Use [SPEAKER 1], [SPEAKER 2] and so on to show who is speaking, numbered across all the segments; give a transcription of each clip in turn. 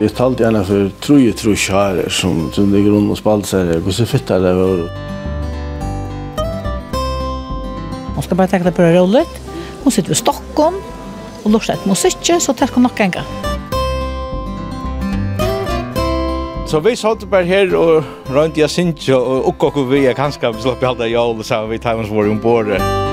[SPEAKER 1] Jeg talte gjerne for troje tro kjære som som ligger rundt og spalte seg der. Hvordan fitt er det var?
[SPEAKER 2] Man skal bare tenke det på det rollet. Hun sitter ved Stockholm og lort seg et musikk, så tar hun nok en gang.
[SPEAKER 3] Så vi satt bare her og rundt i Asintje og okkokk og vi er kanskje slapp i halda jævla sammen vi tar oss vår ombord.
[SPEAKER 4] Musikk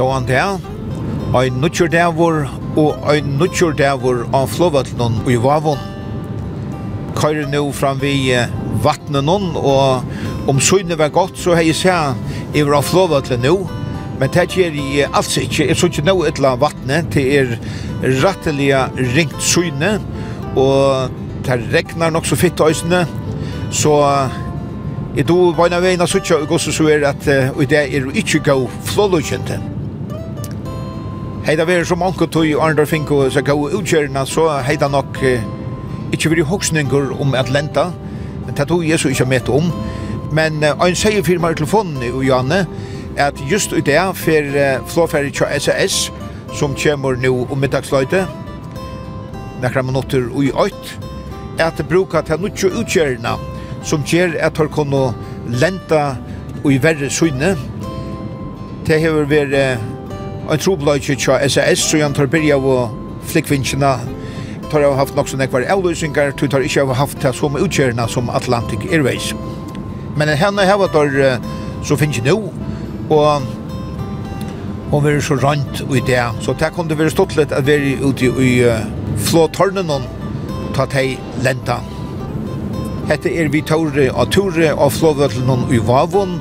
[SPEAKER 4] Gåan der, ein nutjur davur og ein nutjur davur av og i Vavon. Køyre nu fram vi vattnen hon, og om søgne var godt, så hei seg iver av flåvattnen nu, men det gjør jeg alls ikke. Jeg sønner nå et eller vattnet, det er rattelige ringt søgne, og det regnar nok så fitt øysene, så jeg do beina veina sønner, og så er at uh, det er ikke gav flåvattnen. Hei da veri som anko tog Arndor Finko så gau utkjærna så hei da nok eh, ikkje veri hoksningur om Atlanta men det tog jeg så ikkje met om men eh, ein sier firma i telefonen i Janne at just i det for eh, flåferri tja SAS som kjemur nu om middagsløyte nekra minutter ui oit at det bruka til nutjo utkjærna som gjør at har kunno lenta i verre syne det har vært en trobløyke tja SAS, så han tar byrja av flikkvinnkina, tar jeg haft nok som nekvar avløsingar, tu tar ikke haft det som utkjærna som Atlantic Airways. Men henne heva tar så finnes nu, og hon var så rant i det, så det kunne være stått litt at være ute i flåttornen ta tei lenta. Hette er vi tåre og tåre og flåvøtlen i Vavon,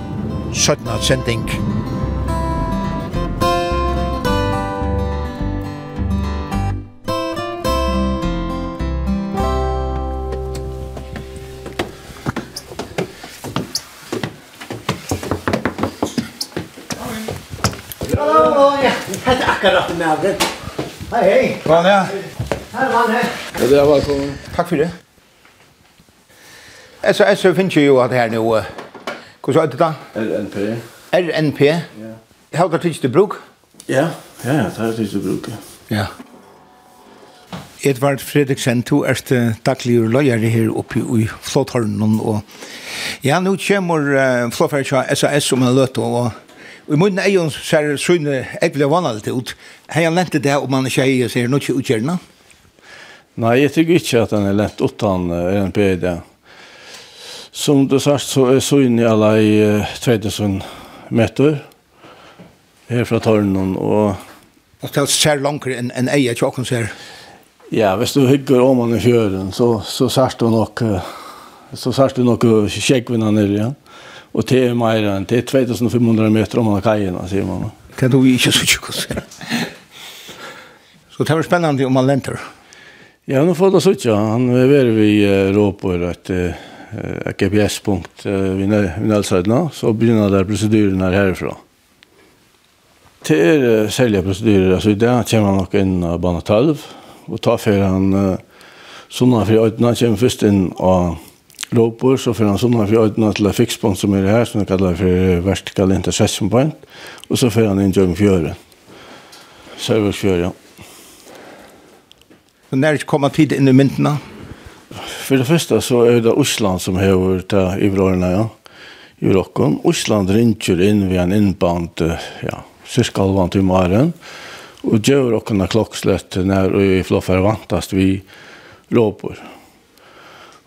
[SPEAKER 4] 17. sending.
[SPEAKER 5] Merkel. Hei, hei.
[SPEAKER 4] Hva er det?
[SPEAKER 5] Hei, hva er det?
[SPEAKER 1] Ja, det var velkommen.
[SPEAKER 4] Takk for det. Altså, jeg jo at her nå, hvordan er det da?
[SPEAKER 1] RNP.
[SPEAKER 4] RNP? Ja. Har du tidligst til bruk?
[SPEAKER 1] Ja, ja, ja, det er tidligst du bruk,
[SPEAKER 4] ja. Ja. Edvard Fredriksen, du er daglig løyere her oppe i Flåthornen, og ja, nå kommer uh, Flåferdsja SAS om en løte, og Og i munnen er egen ser sønne ekvile vannet ut. Har han lent det om han ikke eier ser noe utgjørende?
[SPEAKER 1] Nei, jeg tykker ikke at han er lent utan RNPD. Som du sagt, så er sønne alle i uh, 3000 meter her fra tårnen og...
[SPEAKER 4] Og det ser langere enn en eier tjokken ser?
[SPEAKER 1] Ja, hvis du hygger om han i fjøren, så, så sørst du nok... Uh, Så sørst du nok skjeggvinna nere igjen. Ja. Og det er mer enn, det er 2500 meter om man har kajen, sier man.
[SPEAKER 4] Det er du ikke så tjukk å se. Så det var spennende om man lenter.
[SPEAKER 1] Ja, nå får det så tjukk. Han är väl vid råper et, uh, GPS-punkt uh, vid Nälsödna. Så begynner det proceduren her härifrån. Det er uh, sälja procedurer. Alltså i det kommer han nok inn av bana 12. og tar for han uh, sådana för ödna kommer først inn og ropor så får han sådana för til en fikspunkt som är det här som kaller för vertical intercession point och så får han in genom fjøren. Serversfjör, ja.
[SPEAKER 4] Men när kommer tid inn i myntena?
[SPEAKER 1] För det första så är det Osland som har ta i vrårna, ja. I Rockholm. Osland ringer in via en innband, ja, cirka halvan till maren. Och gör rockarna klokkslett när vi floffar vantast vi ropor.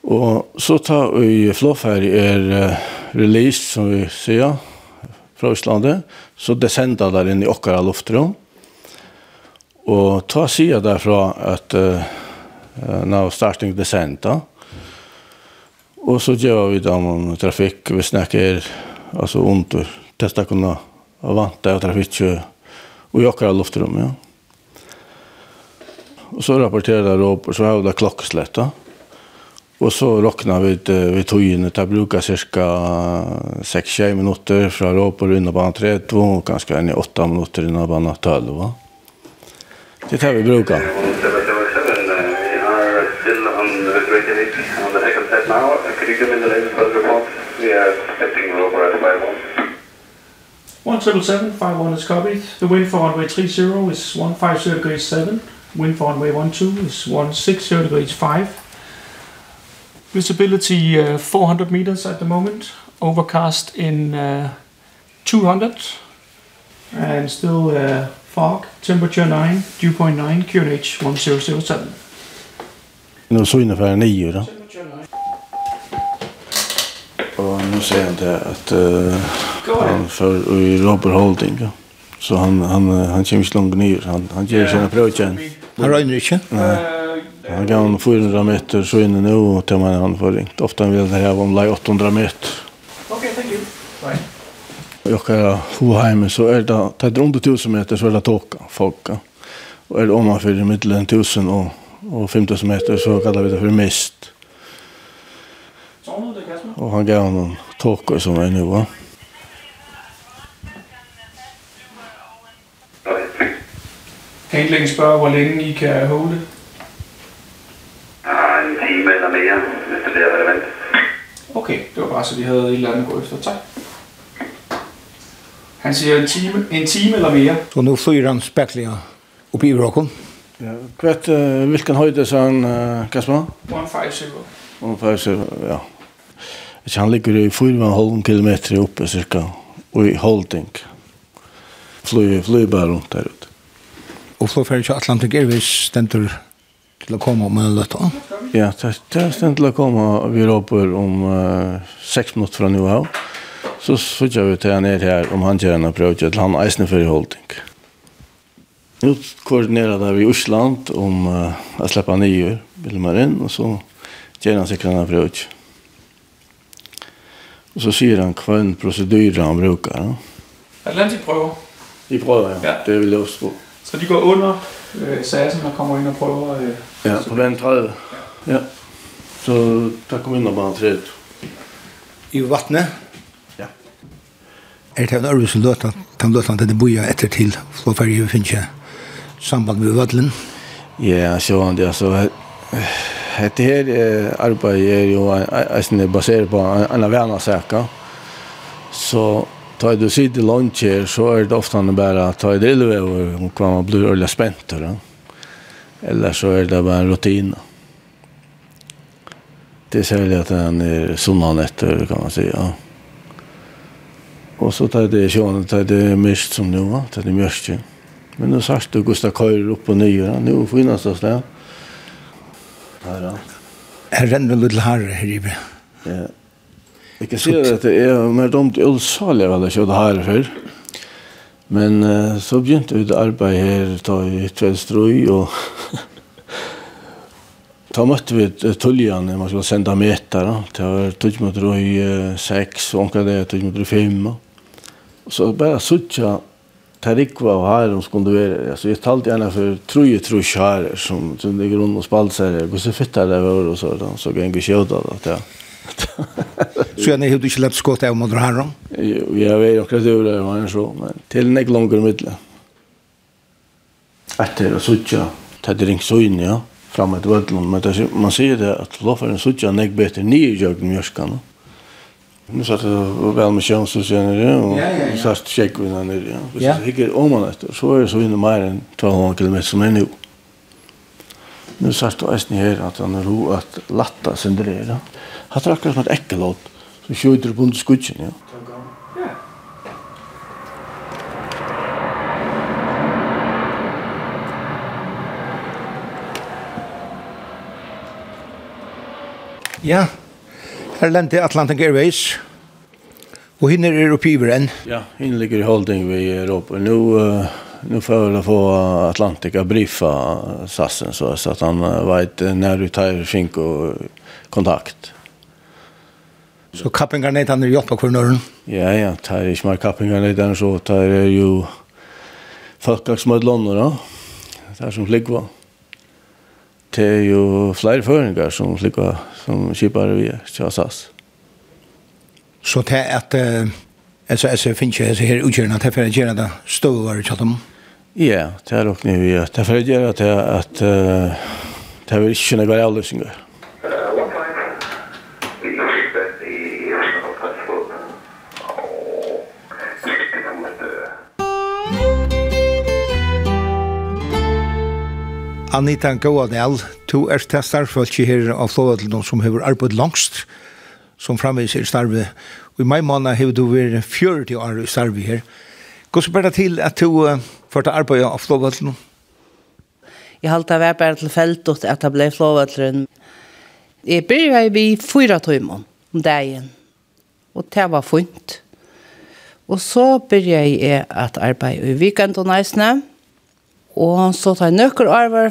[SPEAKER 1] Og så ta i flåferd er uh, released, som vi sier, fra Østlandet, så det sender der inn i okkara luftrum. Og ta sida derfra at uh, now starting the sender. Og så gjør vi da om trafikk, vi er altså under, testa kunne vante av trafikk og i okkara luftrum, ja. Og så rapporterer Robert, så har vi da klokkesletta. Ja Og så rocknar vi ut vi tog in det brukar cirka 6-7 minuter från då på runda banan 3 2 enn i 8 minuter innan banan 12 va. Det här vi
[SPEAKER 6] brukar. One triple seven five
[SPEAKER 7] one is copied. The wind for runway three zero is one five zero degrees seven. Wind for runway one two is one six zero degrees five. Visibility uh, 400 meters at the moment. Overcast in uh, 200. And still uh, fog. Temperature 9, dew point 9, QNH 1007.
[SPEAKER 1] Nu så ungefär 9 då. Och nu säger han det att uh, han för i Robert Holding. Ja. Så han han han kommer inte långt ner. Han han ger sina prövtjän.
[SPEAKER 4] Han rör inte.
[SPEAKER 7] Nej.
[SPEAKER 1] Han gav han 400 meter så inne nu och till man han får ringt. Ofta vill det här om 800 meter.
[SPEAKER 7] Okej, okay, thank you. Bye.
[SPEAKER 1] Jag kan få så är det tar runt 1000 meter så är det tåka folk. Och är det om man för i mitten 1000 och och 5000 meter så kallar vi det för mist. Och han gav honom tåka som är nu va.
[SPEAKER 6] Kan
[SPEAKER 7] ikke længe spørge, hvor længe I kan holde?
[SPEAKER 6] time eller mere, hvis det bliver relevant.
[SPEAKER 7] Okay, det var bare så vi havde et eller andet at gå efter. Tak. Han siger en time, en time eller mere.
[SPEAKER 4] Så nu fyrer han spæklinger oppe i Rokken.
[SPEAKER 1] Ja, kvart, uh, hvilken høyde sa han, uh, Kasper?
[SPEAKER 7] 150.
[SPEAKER 1] 150, ja. Så han ligger i 4,5 kilometer uppe cirka, og i holding. Fly, fly bara runt där ute.
[SPEAKER 4] Og flyfer ikke Atlantic Airways, den til å komme om en lätt.
[SPEAKER 1] Ja, det är ständigt till att komma. Vi råper om uh, sex minuter från nu av. Så sitter vi till han ner här om han gör en approach till han eisne för i holding. Nu koordinerar vi i Osland om uh, att släppa nio bilmer in och så gör han sig en approach. Och så säger han kvann procedur han brukar. Ja.
[SPEAKER 7] Atlantic prøver.
[SPEAKER 1] De prøver, ja.
[SPEAKER 7] ja.
[SPEAKER 1] Det vil jeg også på.
[SPEAKER 7] Så de går under øh, sassen og kommer ind og prøver øh,
[SPEAKER 1] Ja, på den 30. Ja. Så där kom ind og bare tre.
[SPEAKER 4] I vattnet?
[SPEAKER 1] Ja.
[SPEAKER 4] Er det en örvis löt att den til det boja etter til, så för ju finns ikke samband med vattnet.
[SPEAKER 1] Ja, så han det så Det er jo är ju baserat på en av vana säkert. Så Ta du sitter lunch her, så er det ofta bara ta i det og och man blir ordentlig spent. då. Eller så er det bare en rutin. Det säger att han er sunnan etter, kan man säga. Och så tar det sjön, tar det mest som nu va, tar det mest. Men nu sagt du Gustav Kör upp nye, ja. nu finnes det där. Her, då.
[SPEAKER 4] Här renner litt här her i.
[SPEAKER 1] Ja. Jag kan si att det är mer dumt ulsaliga väl det köra här för. Men uh, så begynte vi å arbeide her, ta i Tvedstrøy, og ta møtte vi tullene, man skulle sende meter, da. det var tullmotrøy 6, og omkring det tullmotrøy 5. Og så bare suttja Rikva og her, om skulle være, altså jeg talte gjerne for truje trusj her, som, som ligger rundt og spalt seg her, hvor så fytta det var, og så, da. så gikk vi ikke da, ja.
[SPEAKER 4] Så jag hade inte lätt skott av mot
[SPEAKER 1] Harron. Jag vet också att det var en så, men till en lång i mitten. Efter att sutja, ta det ring så in, ja, fram till Vödlund. Men det man ser det att Loffaren sutja en ägg bättre ner i Jörgen Nu satt jag väl med kjönsen
[SPEAKER 7] sen nere, och
[SPEAKER 1] satt tjeckvinna nere. Hvis det hickar om man efter, så är det så inne mer än 200 km som är nu. Nu satt jag ästning här att han är ro att latta sin drera. Ja. Hatt er akkurat et ekkelåt som skjøyder på skudgen, ja.
[SPEAKER 4] Ja, her lente Atlantic Airways. Og hinne er oppe i enn.
[SPEAKER 1] Ja, hinne ligger i holding vi er oppe. Nå, uh, nå får jeg få Atlantic briefa sassen, så, så at han uh, vet når du tar fink og kontakt.
[SPEAKER 4] Så kappingar ned han jobbar kvar nøren?
[SPEAKER 1] Ja ja, tar ikke mer kappingar ned han så tar er jo folkax mod Det er som flikva. Det er jo flere føringar som flikva, som kipar vi er, tja SAS.
[SPEAKER 4] Så det är att alltså alltså finns ju her här utgörna att för att göra det stora chat om.
[SPEAKER 1] Ja, det er är också nu vi att för att göra det
[SPEAKER 6] att det är ju några lösningar.
[SPEAKER 4] Anita Gåadel, du er til starfølse her av Flåvatlen som har arbeidt langst, som framvis er starve. Og i mai måned har du vært 40 år i starve her. Gå så bare til at du uh, får til arbeidet av Flåvatlen?
[SPEAKER 8] Jeg halte det var bare tilfeldig at jeg ble Flåvatlen. Jeg begynte vi fyra timer om dagen, og det var funnet. Og så begynte jeg at arbeide i weekend og næsene, Og så tar jeg nøkker arver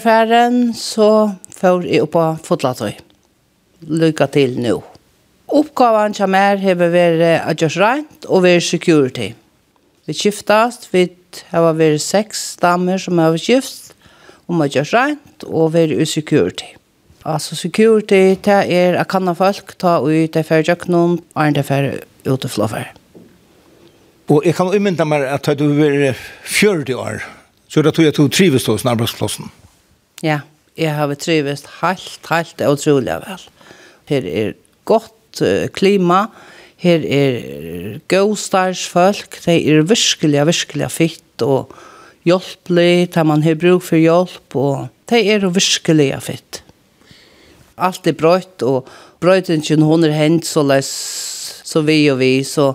[SPEAKER 8] så får jeg opp på fotlatøy. Lykke til nå. Oppgaven som er har vært å gjøre rent og være security. Vi skiftast, vi har vært seks damer som har skift om at gjøre rent og vært security. Altså security, det er at kan folk ta ut det færre noen, og er det færre ut og flåfer.
[SPEAKER 4] Og jeg kan umynda meg at du er 40 år, så er det tog jeg tog trives hos arbeidsplassen.
[SPEAKER 8] Ja, jeg har trives helt, helt utrolig vel. Her er godt uh, klima, her er gåstarsfolk, de er virkelig, virkelig fitt og hjelpelig, der man har bruk for hjelp, og de er virkelig fitt. Alt er brøyt, og brøytingen hun er hent så løs, så vi og vi, så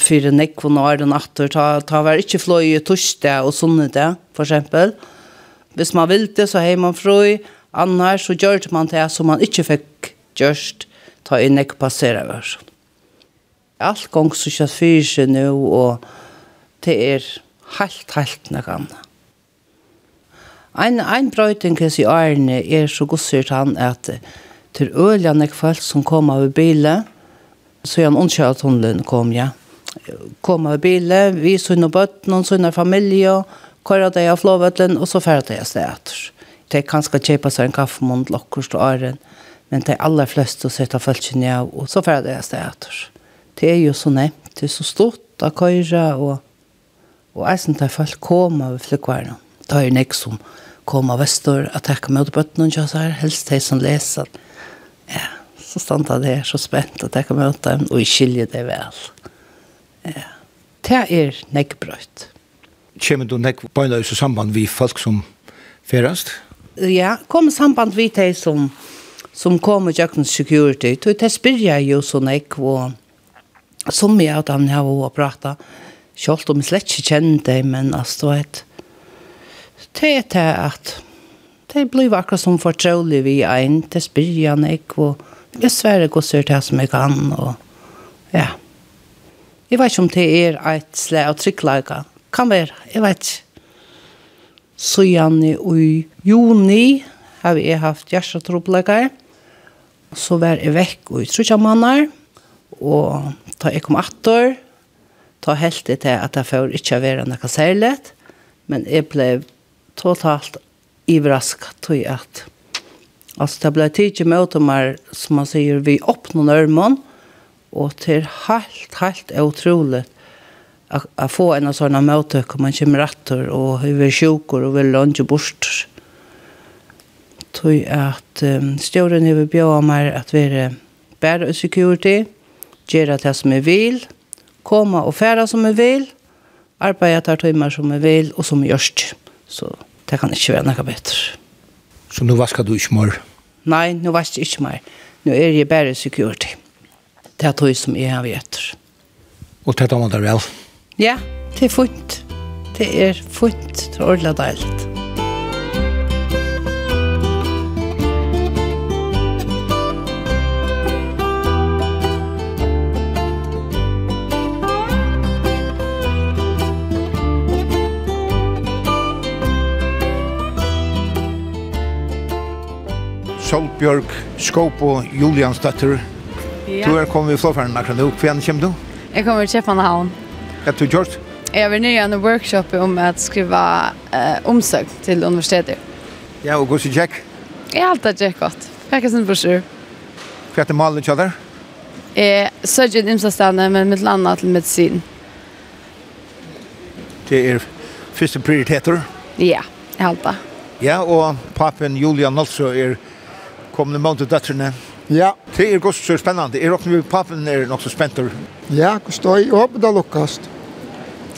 [SPEAKER 8] fyrir nekvun og æren atter, ta, ta var ikkje fløy i torsdag og sunne for eksempel. Hvis man vilde, så hei man frøy, annars så gjør man det som man ikkje fikk gjørst, ta i nekk passera vær. Alt gong så kjøtt fyrir seg nu, og det er helt, helt nek anna. Ein, ein brøyting hans i æren er så gossyrt han at til øyla nek folk som kom av bilen, så jag undrar att hon kom ja. Komma med bilen, vi sunna bött någon sunna familj och köra det av flåvetlen och så färdas jag stäter. Det kan ska köpa sig en kaffemund lockost och ören. Men det är allra flest att sätta följtsen jag och så färdas jag stäter. Det är ju så nej, det är så stort att köra och och eisen där folk kommer över flykvarna. Det är nek som kommer väster att tacka mot bötten och så här helst de som läser. Ja så standa det her så spent at jeg kan møte dem, og jeg skiljer det vel. Ja. Det er nekkbrøyt.
[SPEAKER 4] Kjemmer du nekk på en samband vi folk som ferast?
[SPEAKER 8] Ja, kom samband vi til som, som kom og jøkken security. Det til spyrja jo så nekk, og som jeg og dem har vært prata, selv om jeg slett ikke kjenner det, men altså, det er det at det blir akkurat som fortrolig vi ein, det spyrja nekk, og jeg sverre gosser til som jeg kan, og ja. Jeg vet ikke om det er et slag av trygglaga. Kan være, jeg vet ikke. Så gjerne i juni har jeg haft hjertetroblegger. Så var jeg vekk i trutja og da jeg kom attor, ta helt det til at jeg får ikke være noe særlig, men jeg ble totalt iverrasket til at Alltså det blev tidigt med mer som man säger vi öppnar öronen och det är helt helt otroligt att få en av sådana möten kan man kommer rattor och hur vi sjukor och vill lunch bort. Tui att um, stjorden över bjöa mer att vi är bär och security göra det som vi vill komma och färra som vi vill arbeta tar timmar som vi vill och som vi görs. Så det kan inte vara något bättre.
[SPEAKER 4] Så nu vaskar du ikke mer?
[SPEAKER 8] Nei, nu vaskar jeg ikke mer. Nå er jeg bare security. Det er tog som jeg har vært.
[SPEAKER 4] Og det er det man vel?
[SPEAKER 8] Ja, det er fint. Det er fint. Det er ordentlig deilig.
[SPEAKER 4] Solbjørg Skåpo Juliansdatter.
[SPEAKER 9] Ja.
[SPEAKER 4] Du er kommet i flåfæren akkurat nå. Hvor kommer du?
[SPEAKER 9] Jeg kommer til Kjepmanhavn.
[SPEAKER 4] Hva har du gjort?
[SPEAKER 9] Jeg var nye i en workshop om å skrive eh, omsøk til universitetet.
[SPEAKER 4] Ja, og hvordan gikk?
[SPEAKER 9] Jeg har alltid gjort godt. Jeg har sin brosjur.
[SPEAKER 4] Hva er det malet til deg?
[SPEAKER 9] Jeg søker et imsastene, men mitt landa til medisin.
[SPEAKER 4] Det er første prioriteter?
[SPEAKER 9] Ja, jeg har alltid.
[SPEAKER 4] Ja, og papen Julian Nolso er kommende måned til døtterne.
[SPEAKER 10] Ja.
[SPEAKER 4] Det er godt så spennende. Er dere med pappen er nok så spent?
[SPEAKER 10] Ja, jeg står i håpet det lukkast.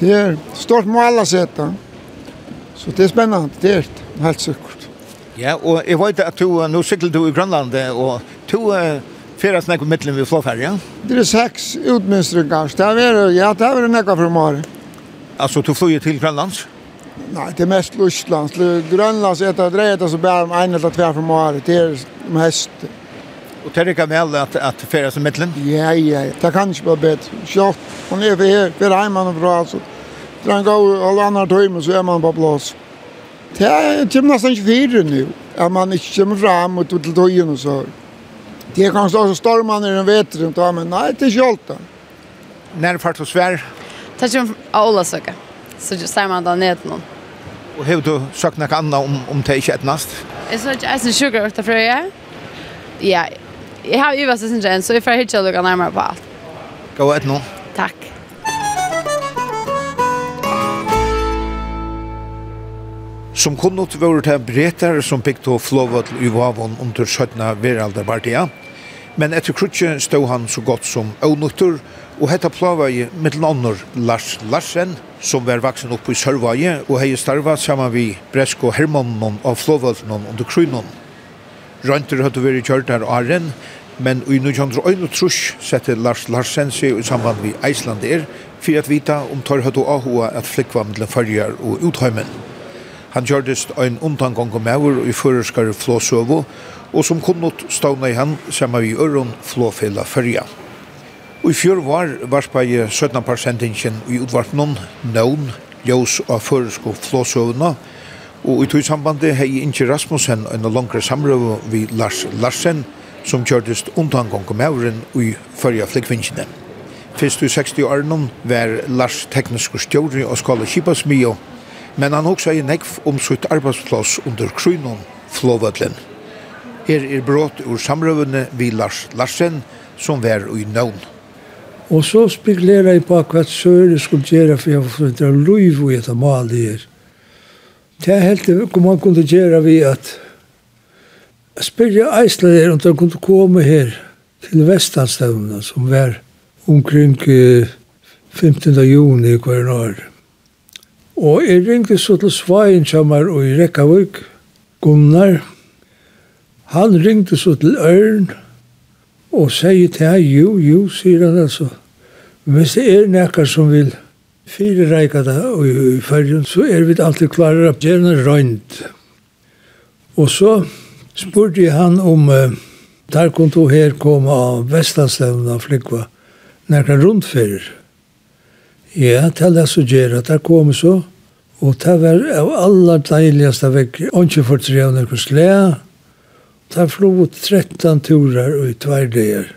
[SPEAKER 10] Det er stort må å sette. Så det er spennende, det er helt sikkert.
[SPEAKER 4] Ja, og jeg vet at du, nå sykler du i Grønland, og du uh, fyrer snakk om mittlen ved Flåferja.
[SPEAKER 10] Det er seks utmønstringer. Det er, ja, det er nekka for mål.
[SPEAKER 4] Altså, du flyr til Grønlands?
[SPEAKER 10] Nei, det er mest Lusland. Grønlands er det dreier det som bærer om en eller tvær fra året. Det er om hest.
[SPEAKER 4] Og det ikke vel at, at ferie som midtelen?
[SPEAKER 10] Ja, ja, det kan ikke være bedre. Sjått, man er for her, for heimann og bra. altså. Det er en gav alle andre tøymer, så er man på plass. Det er kommer nesten ikke fire nå, at man ikke kommer frem og til tøyen og så. Det er kanskje også stormene i den veteren, men nei, det er ikke alt da.
[SPEAKER 4] Når fart og svær?
[SPEAKER 9] Det er som av Olasøke så ser man da ned noen.
[SPEAKER 4] Og har du sagt noe annet om, om det ikke er etnast?
[SPEAKER 9] Jeg sa ikke eisen sugar ut av frøye. Ja, jeg har uvært sin kjent, så jeg får ikke lukke nærmere på alt.
[SPEAKER 4] Gå et nå.
[SPEAKER 9] Takk.
[SPEAKER 4] Som kunnot var det bretar som bygde og flåvall i Vavon under 17. veraldarpartiet. Men etter krutje stod han så godt som avnukter, og Og hetta i mittel annor Lars Larsen, som var vaksen oppe i Sørvaje, og hei starva saman vi Bresko Hermannen av Flåvaldnen under Krynon. Rønter hadde vært kjørt her åren, men i 1931 sette Lars Larsen seg i samband vi Eislander, for at vita om tar hadde ahua at flikva mellom farger og utheimen. Han kjørtist ein undangong og over i føreskare flåsøvo, og som kunnot stavna i han saman vi øron Flåfela farger. Og i fjør var varspeie 17 persentingen i utvartnån, nøvn, ljøs og føresko flåsøvna, og i tog sambandet hei Inge Rasmussen en langre samrøv vi Lars Larsen, som kjørtist undangong om euren i førja flikvinsjene. Fyrst i 60-åren var Lars teknisk stjåri og skala kipasmio, men han også er nekv om sitt arbeidsplass under krynon, flåvødlen. Her er brått ur samrøvene vi Lars Larsen, som var i nøvn.
[SPEAKER 11] Og så spekulerer jeg på hva Søre skulle gjøre for jeg forventer å liv i et mal her. Det er helt hva man kunne gjøre ved at spyrja Eisler her om de kunne komme her til Vestlandstøvnene, som var omkring 15. juni hver år. Og jeg ringte så til Svein Kjammar og i Rekkavik, Gunnar. Han ringte så til Ørn, Og sier til han, jo, jo, sier han altså. hvis det er nekker som vil fire reika det og i fergen, så er vi alltid klare å gjøre gjerne røynt. Og så spurte jeg han om uh, der kunne du her komme av Vestlandslevna flikva nekker rundfyrir. Ja, til det så at der kom så, og det var av aller deiligste vekk, ikke for tre av nekker slæ, Ta flog 13 turer og i tvärdejer.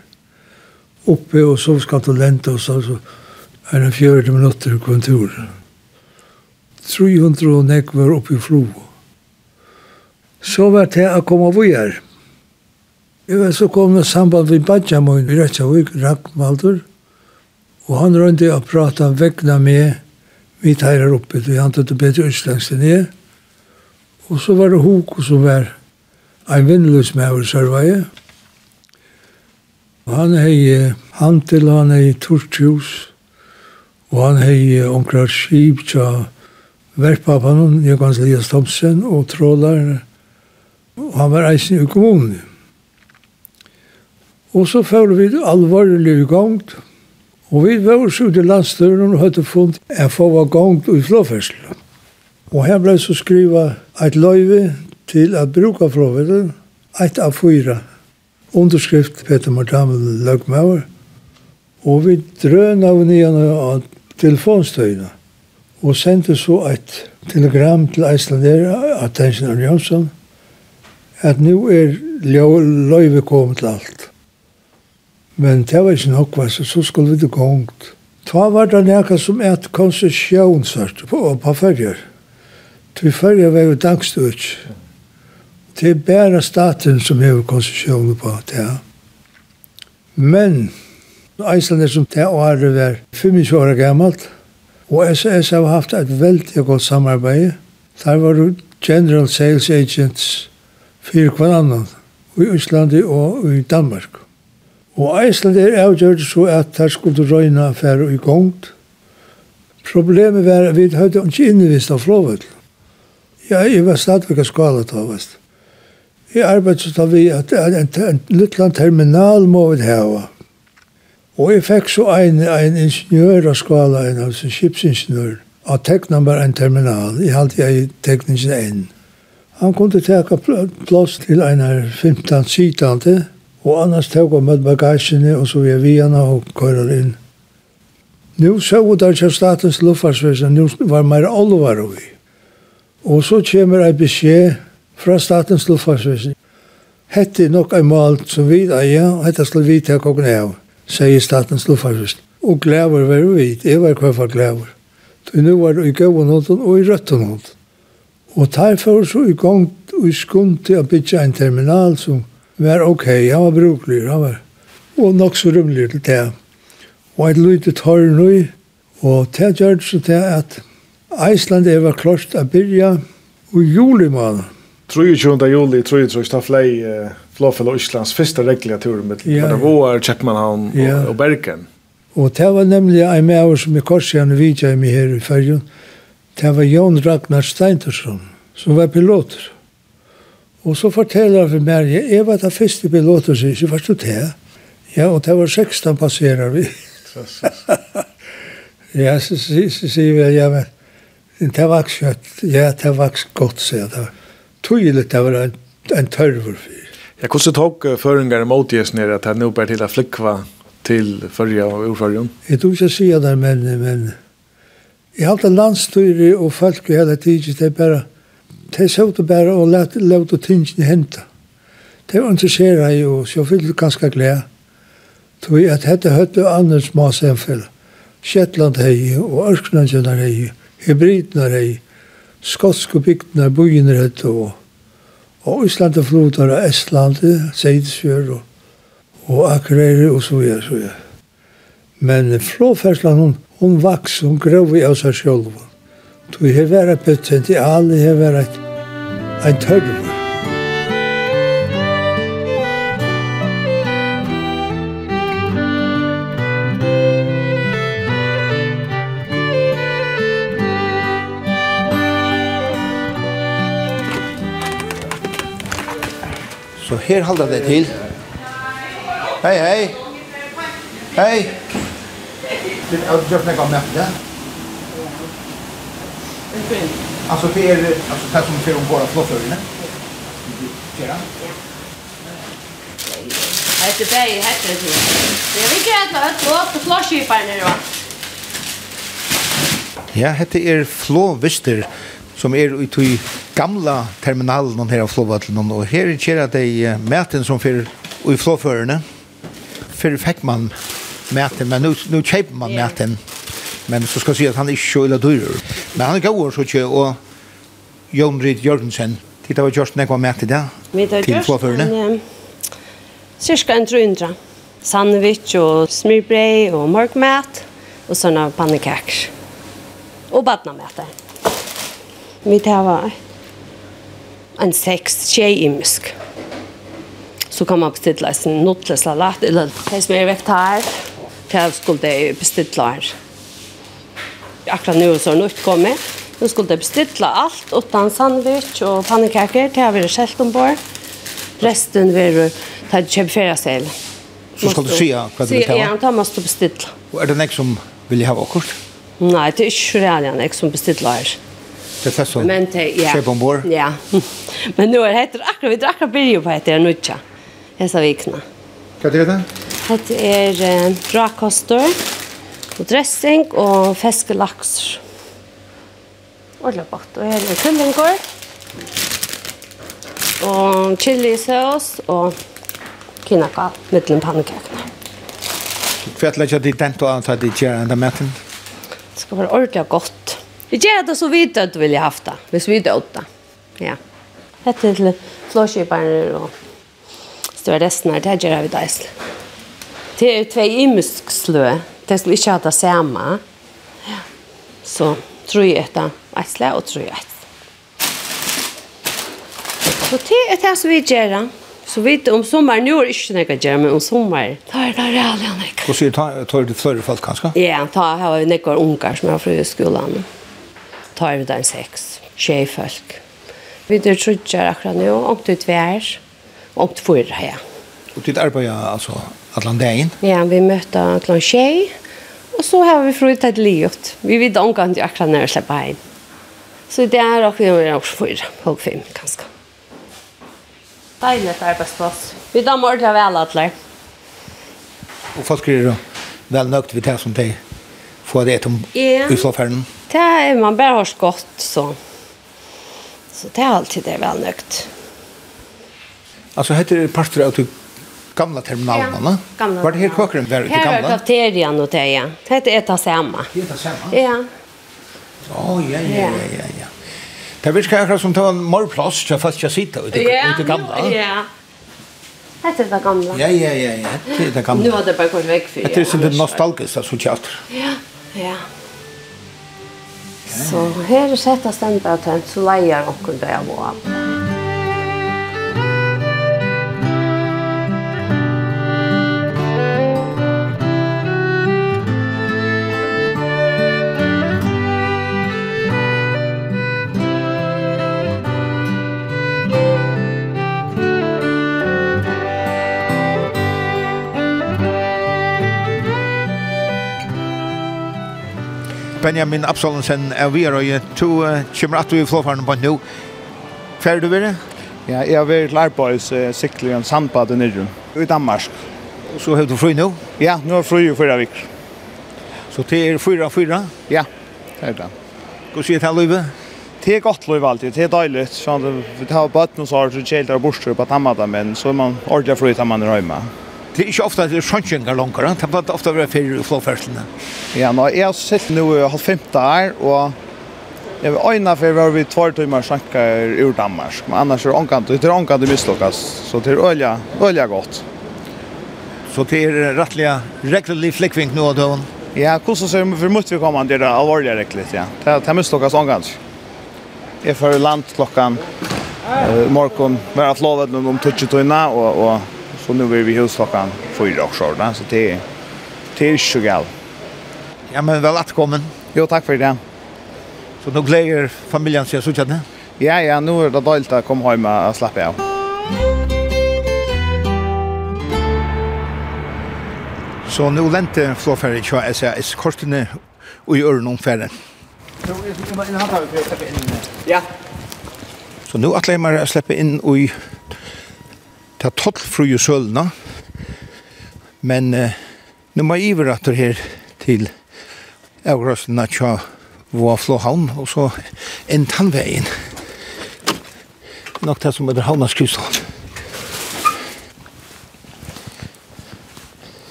[SPEAKER 11] Oppe og så skal ta oss, altså, så, så är det 40 en tur. 300 og näck var oppe i flog. Så var det å komme av her. Jeg var så kom det samband med Badjamoin i Rättsavik, Rackmaldur. og han rønte å prate om vägna med mitt här uppe. Jag antog det bedre utslängs enn jeg. Og så var det Hoko som var en vinnløs med over sørveie. Han hei hantil, han hei tortjus, og han hei omkrar skip tja verpapanon, Jekans Lias Thompson, og trålar, og han var eisen i kommunen. Og så følte vi alvorlig i gongt, og vi var oss ute i landstøren og hadde funnet en få var gongt i flåferselen. Og her ble så skriva et løyve til at bruka fråvete, eit av fyra underskrift Peter Martamel Løgmauer, og vi drøn av nian av telefonstøyna, og sendte så eit telegram til Eislander, Attention Arne Jonsson, at nu er løyve kommet til alt. Men det var ikke nok, så, så skulle vi det gongt. Ta var det nekka som et konsesjonsart på, på fyrjer. Til fyrjer var jo dagstøyts. Ja. Det er bare staten som har konsesjoner på det. Men Eisland er som det året var 25 år gammalt, og SAS har haft et veldig godt samarbeid. Der var General Sales Agents for hver annan, i Island og i Danmark. Og Iceland er avgjørt så at her skulle røyna affære i gongt. Problemet var at vi hadde ikke innevist av flåvøtlen. Ja, jeg var stadigvæk av skala, da, vest. Jeg arbeidet så vi at en, en en liten terminal må vi hava. Og jeg fikk så en, en ingeniør av skala, en altså skipsingeniør, og tekna bare en terminal. Jeg halte jeg tekningen inn. Han kunne teka plass til en her 15 sitante, og annars teka med bagasjene, og så vi er vi henne og kører inn. Nå så vi der til statens luftfartsvesen, nå var mer alvor vi. Og så kommer en beskjed fra statens luftfartsvesen. Hette nok ein mål som vi eier, og hette skal vi ta kokken av, sier statens luftfartsvesen. Og glæver var vi, det var hva for glæver. Så nå var det i gøven hånden og i røtten hånden. Og der for så i gang og i skund til å bygge en terminal som var ok, han var bruklig, han var og nok så rymlig til det. Og et lite tar nå, og det gjør det så til at Iceland var klart å begynne i juli måned.
[SPEAKER 12] 23. juli, 23. ta flei uh, Flåfell og Íslands første reglige tur med ja, Kvarnavåar, Kjeppmannhavn ja. og Bergen.
[SPEAKER 11] Og det var nemlig en med oss som med korsjane vidja i meg her i fergen. Det var Jon Ragnar Steintersson, som var piloter. Og så forteller han for meg, jeg var den første piloter, så jeg var det det. Ja, og det var 16 passerer vi. ja, så sier vi, ja, men det var ikke kjøtt. Ja, det var ikke godt, sier jeg tydligt det var en, en törver
[SPEAKER 12] för. Jag kunde ta föringar emot just nere att han nu bär till att flickva till förra och urförrjon.
[SPEAKER 11] Jag tror inte jag säger det, men, men i har alltid landstyre och folk i hela tiden, det är bara det är så att bara och låta låta tingen hända. Det var intresserade ju och så fick det ganska glädje. Tror jag att hette hette Anders Masenfeld. Shetland hei og Ørknandjønner hei, Hebridner hei, skotske bygdene, byen rett og og Ísland og flotar av Estland, Seidsfjør og, og Akureyri og så videre, så videre. Men flåferslan, hun, hun vaks, hun grøv i av seg sjølv. Du har vært potensial, jeg har vært en tørre.
[SPEAKER 4] Så her halda det til. Hei, hei. Hei. Vil jeg gjøre noe om det? Alltså det är alltså det som ser om våra flottörinne. Tjena.
[SPEAKER 9] Hette bäi, hette det. Det är vilka att ha flott och flottkipar nu va?
[SPEAKER 4] Ja, hette er flåvister som er i gamla terminalen här av flåvattlen och här är det mäten som fyrir i flåførene. För fikk man maten, men nu, nu köper man yeah. maten. Men så skal jeg si att han är så ille. Men han är gård så ikke, och Jon Ryd Jørgensen. det vad Jørgensen var med till det. Vi tar till.
[SPEAKER 13] Cirka en trundra. Sandwich och smyrbrei och mörkmät och såna pannekaker. Och badnamätare. Vi tar var en seks tjejimisk. Så kan man bestilla en nuttlesalat eller det som er vekt her, til skulle jeg bestilla her. Akkurat nå så er det utkommet. Nå skulle jeg bestilla alt, utan sandwich og pannekaker, til jeg vil skjelt ombord. Resten vil du ta kjøpe ferie selv.
[SPEAKER 4] Så skal du si hva du vil ta?
[SPEAKER 13] Ja, da må du bestilla.
[SPEAKER 4] Og er det nek som vil ha akkurat?
[SPEAKER 13] Nei, det er ikke redan nek som bestilla her.
[SPEAKER 4] Det er sånn, Men det ja. Chef ombord.
[SPEAKER 13] Ja. Men nå er det akkurat vi drar akkurat bilder på heter nu tja. Hesa vikna.
[SPEAKER 4] Hva er det?
[SPEAKER 13] Det er eh, rakoster, og dressing og feskelaks. Ordentlig godt. Og her er kumlinger. Og chili sås og kinaka mittlum pannekakene.
[SPEAKER 4] Hva er det dent och antar det gör ända maten.
[SPEAKER 13] Det skal være ordentlig godt. Vi gjør det så vidt at du vil jeg det, hvis vi død det. Ja. Hette til flåskjøperne og størresten her, det gjør vi deisle. Det er tve imisk slø, det skal ikke ha det samme. Ja. Så tror jeg etter et slø og tror jeg et. Så det er det som vi gjør da. Så vidt om sommeren, nu er det ikke noe gjør, men om sommeren, da er det reallig reale,
[SPEAKER 4] Henrik. Og så tar du flere folk, kanskje?
[SPEAKER 13] Ja, da har vi noen unger som er fra skolen. Ja tar vi den seks, tjej folk. Vi er trutjer akkurat nå, og det er tvær, og det fyrer her.
[SPEAKER 4] Og ditt arbeid er altså Atlantein?
[SPEAKER 13] Ja, vi møter Atlant tjej, og så har vi frut et livet. Vi vet omgang til akkurat når vi slipper hjem. Så det er akkurat når vi fyrer, og fem, kanskje. Deilig arbeidsplass. Vi damer ordentlig vel, Atler.
[SPEAKER 4] Og folk er vel nøkt ved det som det? få det om
[SPEAKER 13] yeah.
[SPEAKER 4] utflåfärden?
[SPEAKER 13] Det är, man bara har skott så. Så det är alltid det väl nökt.
[SPEAKER 4] Alltså heter det parter av gamla terminalerna, ja,
[SPEAKER 13] gamla
[SPEAKER 4] Var det her kökren var det
[SPEAKER 13] gamla? Här
[SPEAKER 4] var
[SPEAKER 13] kafeterian och det, ja. Det heter ett
[SPEAKER 4] av samma. Det heter
[SPEAKER 13] samma?
[SPEAKER 4] Ja. Ja, ja, ja, ja, ja. Det virker akkurat som det var en morgplats til fast jeg sitter ute i gamla.
[SPEAKER 13] Ja, Hette det gamla.
[SPEAKER 4] Ja, ja, ja, ja. Hette det gamla.
[SPEAKER 13] Nu har det bara gått väg för.
[SPEAKER 4] Det är det nostalgiskt att så tjater.
[SPEAKER 13] Ja. Ja. Så her er sett av stendet at han så leier noen det av og av.
[SPEAKER 4] Benjamin Absalonsen er vi er og to kommer at vi flår på nå. Hva er du ved
[SPEAKER 12] Ja, jeg har vært lærbarns uh, sikler en sandbad i nere i Danmark.
[SPEAKER 4] Så har du fri nå?
[SPEAKER 12] Ja, nå er fri i fyra vik.
[SPEAKER 4] Så det er fyra fyra?
[SPEAKER 12] Ja, det er det.
[SPEAKER 4] Hva sier det Løyve?
[SPEAKER 12] Det er godt løyve alltid, det er deilig. Vi tar bøtten og så har vi kjelder og borster på tammaden, men så er man ordentlig fri til man er Ja.
[SPEAKER 4] Det er ikke ofte at det er sjønkjengar langer, det er ofte å være fyrir i flåferslene.
[SPEAKER 12] Ja, nå, jeg har sett i halv femte her, og jeg vil øyne for var vi tvar timer sjanker ur Danmark, men annars er omkant, det er omkant det mislukkes, så det er ølja, ølja godt.
[SPEAKER 4] Så det er rettelig, rettelig flikkvink nå, Døven?
[SPEAKER 12] Ja, hvordan ser vi for mye vi kommer det er alvorlig rettelig, ja. Det er mislukkes omkant. Jeg får land klokkan, uh, morgen, flåvet noen om tutsjetøyna, og, og Så nu er vi hos klokken fyra och sådär, så det er, det är så galt.
[SPEAKER 4] Ja, men vel att komma.
[SPEAKER 12] Jo, takk for det.
[SPEAKER 4] Så nå gleder familjen seg så kjenne?
[SPEAKER 12] Ja, ja, nu er det dåligt å komme hjem og slappe av.
[SPEAKER 4] Så nå lente flåferdig så SAS kortene og i öronen färre. Så nu är det en hand här för att släppa.
[SPEAKER 12] Ja.
[SPEAKER 4] Så nu att lämna släppa in och i Det er tottfru sølna, men eh, nå må jeg iver at iveratter her til avgrøslen at jeg var flåhavn, og så en tannveien. Nok det som er Havna Skrysthavn.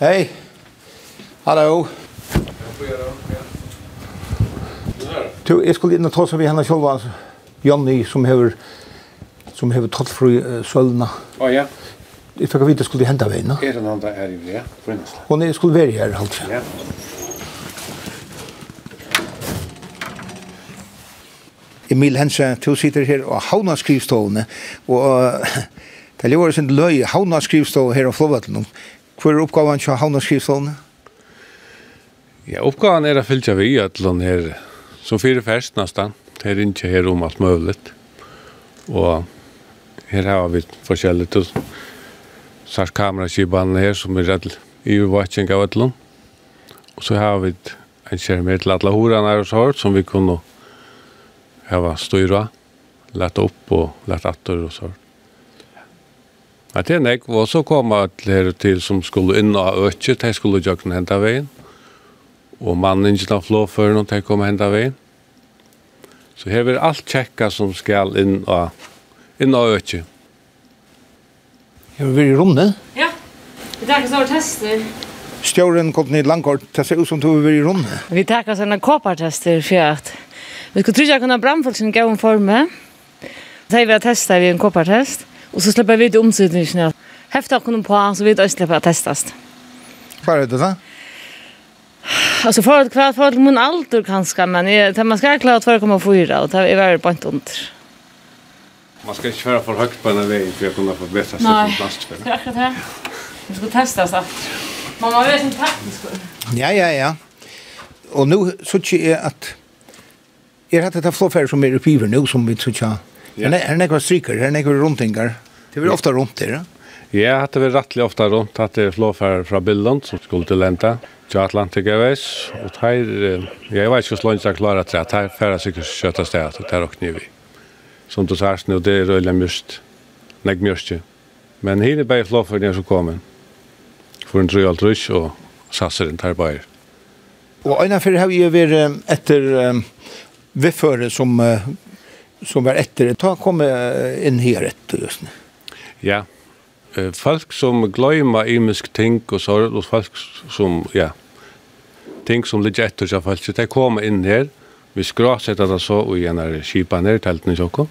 [SPEAKER 4] Hei! Hallo! Du, jeg skulle inn og ta seg vi henne selv, Jonny, som hever som hever tollfri uh, sølna.
[SPEAKER 14] Å oh, ja.
[SPEAKER 4] Jeg fikk vite skulle hente veien.
[SPEAKER 14] Er den andre her i det?
[SPEAKER 4] Hun er, skulle være her, halvt.
[SPEAKER 14] Ja.
[SPEAKER 4] Emil Hense, to sitter her og havna skrivstående, og det lever sin løy, havna skrivstående her og flåvatlen. Hvor er oppgaven til havna skrivstående?
[SPEAKER 14] Ja, oppgaven er å fylle vi at den her, som fire fest nesten, her ikke her om alt mulig. Og her har vi forskjellige til sars kameraskibanene her som er redd i watching av etlom. Og så har vi en skjermer til alle horene her hos hård som vi kunne hava styra, lett opp og lett atter og så. Ja, det er nek, og så kom alle her til som skulle inn og øke, de skulle jøkken henta veien, og mannen ikke flå før når de kom henta veien. Så her er alt tjekka som skal inn og inn av økje.
[SPEAKER 4] Jeg var i rommet.
[SPEAKER 13] Ja, vi tar oss over tester.
[SPEAKER 4] Stjåren kom ned langkort, det ser ut som du var i rommet.
[SPEAKER 15] Vi tar oss en kåpartester for at vi skulle tro at kunne brannfolk sin gav forme. Så har vi testet vi en kåpartest, og så slipper vi til omsidningene. Heftet kunne på, så vi da slipper å testes.
[SPEAKER 4] Hva er det da?
[SPEAKER 15] Alltså för att kvart för mun alter kanske men det man ska klara 2,4 och det är väl på inte under.
[SPEAKER 14] Man ska inte köra för högt på den här vägen för att kunna få bättre sig från plast. Nej,
[SPEAKER 15] det är akkurat det. Vi ska testa så. man har vet inte taktisk.
[SPEAKER 4] Ja, ja, ja. Och nu så tycker jag att Jag har hatt et flåferd som er oppgiver nå, som vi tror ikke. Her er nekva stryker, her er nekva rundtingar. Det blir ofta rundt der, ja?
[SPEAKER 14] Ja, det blir rettelig ofta rundt at det er flåferd fra Billund som skulle til Lenta, til Atlantikavais, og her, jeg vet ikke hvordan jeg klarer at det er, her er sikkert kjøttet sted, det er også nye vi som du sier nå, det er røyla mørst, nek mørstje. Men her er bare flåførene som kommer, for en trøy alt røys og satser en tar bare.
[SPEAKER 4] Og øyne for har vi jo vært etter um, vedføre som, uh, som var etter, ta kom uh, inn her etter just nu.
[SPEAKER 14] Ja, folk som glömma imisk ting og sorg, og folk som, ja, ting som ligger etter seg folk, de kommer inn her, Vi skrasetta det så og igjen er kipa ned i teltene i Sjokko.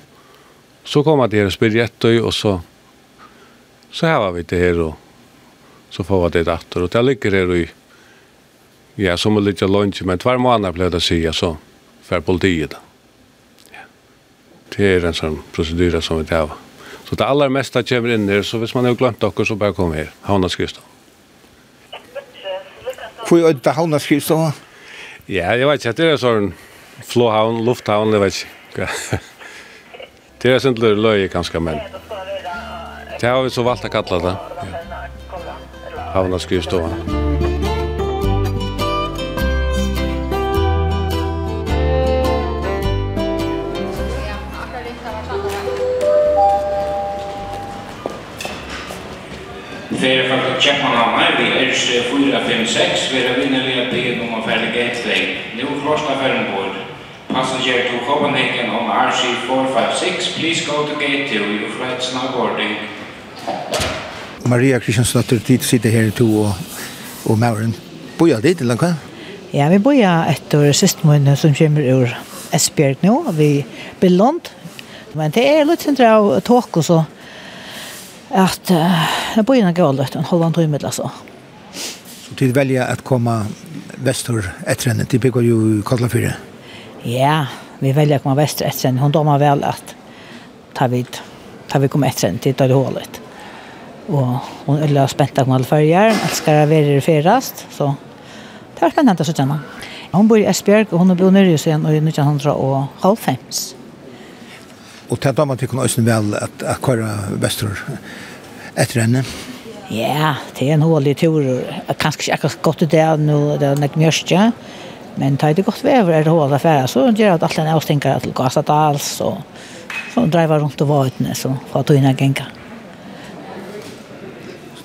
[SPEAKER 14] Så kom det her og spyrir etter, og så, så heva vi det her, og så får vi det datter. Og det ligger her i, ja, som er litt lunch, men hver måned ble det å si, så fer politiet da. Ja. Det er en sånn procedyra som vi heva. Så det aller mesta kommer inn her, så hvis man har glemt dere, så bare kom her. Havna skrivstå.
[SPEAKER 4] Hvor er det havna skrivstå?
[SPEAKER 14] Ja, jeg vet ikke, det er sånn, Flåhavn, lufthavn, jeg vet ikke. det er sin løye kanskje, men det har vi så valgt å kalle det. Ja. Havna skrivstående.
[SPEAKER 16] fer för att checka någon annan. Vi er 456, vi er vinner vi att om man färdig ett Nå nu första färden på passager to Copenhagen on RC 456 please go to gate 2 your flight snowboarding
[SPEAKER 4] Maria Kristiansdotter tid sitter her to og, og Mauren boja dit eller hva?
[SPEAKER 2] Ja, vi boja etter sistmånen som kommer ur Esbjerg nå, vi blir lånt. Men det er litt sindra av tåk og så at uh, jeg bor i en gålet en halvan timme eller så.
[SPEAKER 4] Så tid välja att komme väster etter henne till bygger jo kallar för.
[SPEAKER 2] Ja, vi velger å komme väster etter henne. Hun dommer vel at ta vid ta vi kommer etter henne til det hålet. Och hon är lös spänt att man följer, älskar att vara ferast, så det er spennende å så henne. Hun bor i Esbjerg og hun er bor nere siden, sen i 1900.
[SPEAKER 4] Og til damer tykker også vel at at kører vestur etter henne.
[SPEAKER 2] Ja, det er en hålig tur. Kanskje ikke akkurat godt i det nå, det er nok mjørste. Men tar det godt vever er det hålig affære. Så gjør jeg at alle avstenker til Gasadals og så dreiver rundt og våtene, så får tog inn en genka.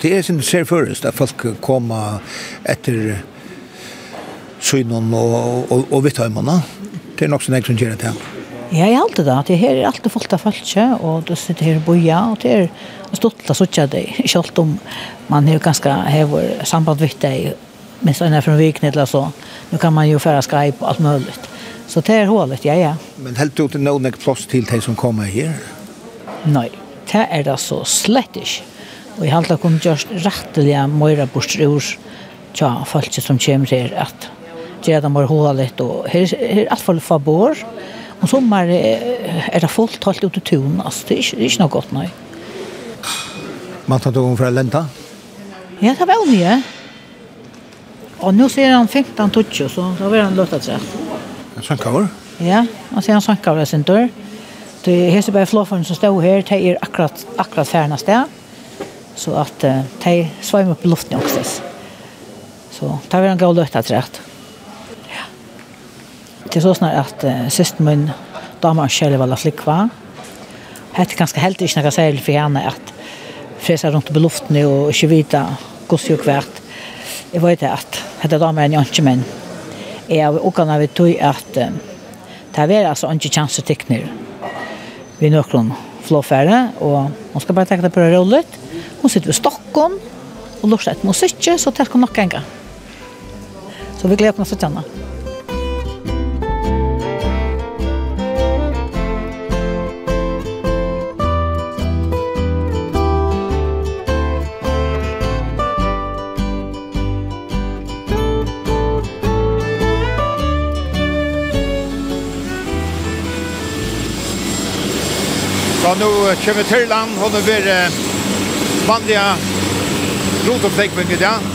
[SPEAKER 4] Det er sin ser først at folk kommer etter synen og, og, og vitthøymene. Det er nok sånn jeg som gjør det til.
[SPEAKER 2] Ja, jeg halte det. Det her er alltid fullt av folk, og du sitter her og boja, og det er stått av suttja deg, selv om man er ganske hever samband vitt deg, minst enn fra vikene eller så. Nu kan man jo færa Skype og alt mulig. Så det er hålet, ja, ja.
[SPEAKER 4] Men helt du til noen plass til deg som kommer her?
[SPEAKER 2] Nei, det er det så slett ikke. Og jeg halte det kom just rettelige møyre bortsrur tja folk som kommer her, at det er det må hålet, og her, her er alt for få bor, og Om sommar er det fullt holdt ut i turen, altså det er ikke, det er ikke noe godt, nei.
[SPEAKER 4] Man tar tog fra Lenta?
[SPEAKER 2] Ja, det var mye. Og nå ser han 15-20, så da var han løttet seg.
[SPEAKER 4] En sankavur?
[SPEAKER 2] Ja, han ser han sankavur sin dør. Det er hese bare flåføren som stod her, de er akkurat, akkurat færna sted. Så at uh, de svaimer på luften også. Så da var han gå løttet seg det så snart at uh, sist min damer og kjøle var flikva. Hette ganske helt ikke noe særlig for henne at fresa rundt på luften og ikke vite hvordan og hvert. Jeg vet at hette damer er en jantje menn. Jeg har også når vi tog at uh, det er altså ikke kjanser tekner vi nøkron flåfære og hun skal bare tenke det på det rollet. Hun sitter ved Stockholm og lurer et musikk, så det hun nok en gang. Så vi gleder oss til henne.
[SPEAKER 4] nu kommer til land, og nå blir det vanlige rotoppleggen i dag.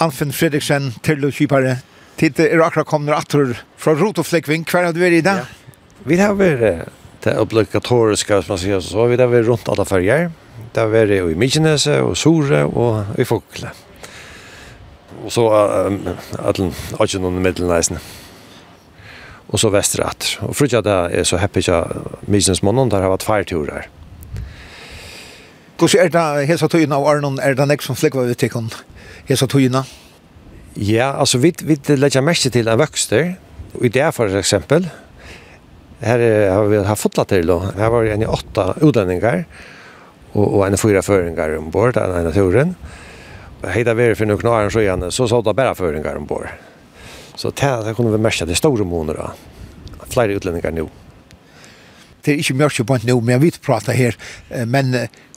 [SPEAKER 4] Anfinn Fredriksen, til og kjipare. Tid er akkurat kommet atter fra rotoppleggen. Hver har du vært i dag? Ja.
[SPEAKER 17] Vi har vært det obligatoriska som man sier, så vi har vært rundt alle färger Det har vært i Mykinese og Sore og i Fokle Og så um, att att någon mittelnäsen och så vestrat. Och för att det är så happy jag misens månaden der har varit färturer.
[SPEAKER 4] Hvordan är det hesa tøyene av Arnon er det nek som flikva vi til hesa tøyene?
[SPEAKER 17] Ja, altså vi, vi legger mest til en vøkster, og i det for eksempel, her har vi haft fotlat til, her var det en i åtta utlendingar, og, og en fyra føringar ombord, en av turen. Heida veri for noen år, så igjen, så såg det bare føringar ombord. Så det här kunde vi märka det stora månader. Flera utlänningar nu.
[SPEAKER 4] Det är inte mörkt på nu, men jag vet prata här. Men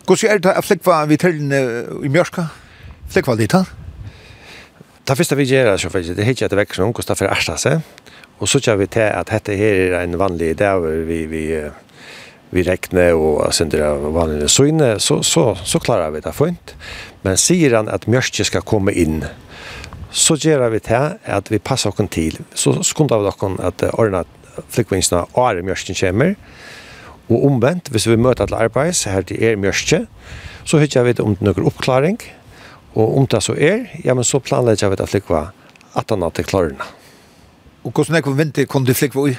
[SPEAKER 4] hur är det att fläckva vid tällen i mörka? Fläckva lite?
[SPEAKER 17] Det första vi gör så att det hittar jag växer någon kostar för ärsta sig. Och så kör vi till att detta här är en vanlig dag vi, vi, vi räknar och sen av vanliga synne så, så, så klarar vi det fint. Men säger han att mörket ska komma in så gjør vi til at vi passer oss til. Så skundar vi dere at ordene flyktvinnsene er mjørsten kommer. Og omvendt, hvis vi møter til arbeids her til er mjørste, så hører vi om noen oppklaring. Og om det så er, ja, men så planlegger vi til å flykva at han har til klarene.
[SPEAKER 4] Og hvordan er det vinter kunne du flykva i?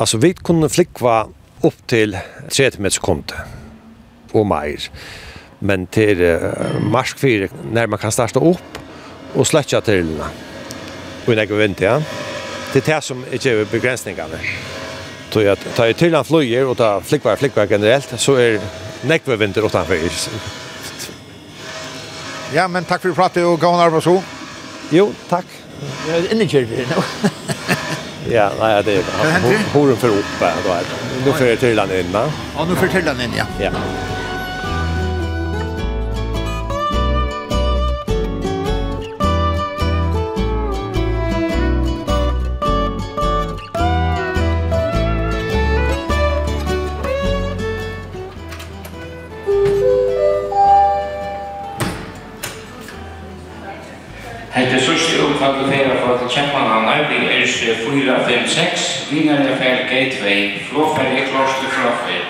[SPEAKER 17] Altså, vi kunne flykva opp til 30 meter sekunde og mer. Men til uh, marsk 4, når man kan starte opp, og sletja til den. Og i nekker vind, ja. Det er det som ikke er begrensningene. Så jeg tar til tyrlene flyger, og tar flikvar, flikvar generelt, så er nekker vinter utenfor.
[SPEAKER 4] Ja, men takk for pratet, og gav en arbeid så.
[SPEAKER 17] Jo, takk.
[SPEAKER 4] Jeg er innekjørt for nå.
[SPEAKER 17] Ja, nej, det är bra. Horen för Opa då är. Nu til Tyrland inn, da.
[SPEAKER 4] Ja, nu för Tyrland in, ja.
[SPEAKER 17] Ja.
[SPEAKER 16] skal vi fære for til han vi er 456, Vinare Fair Gateway, Flåferje til Flåfer.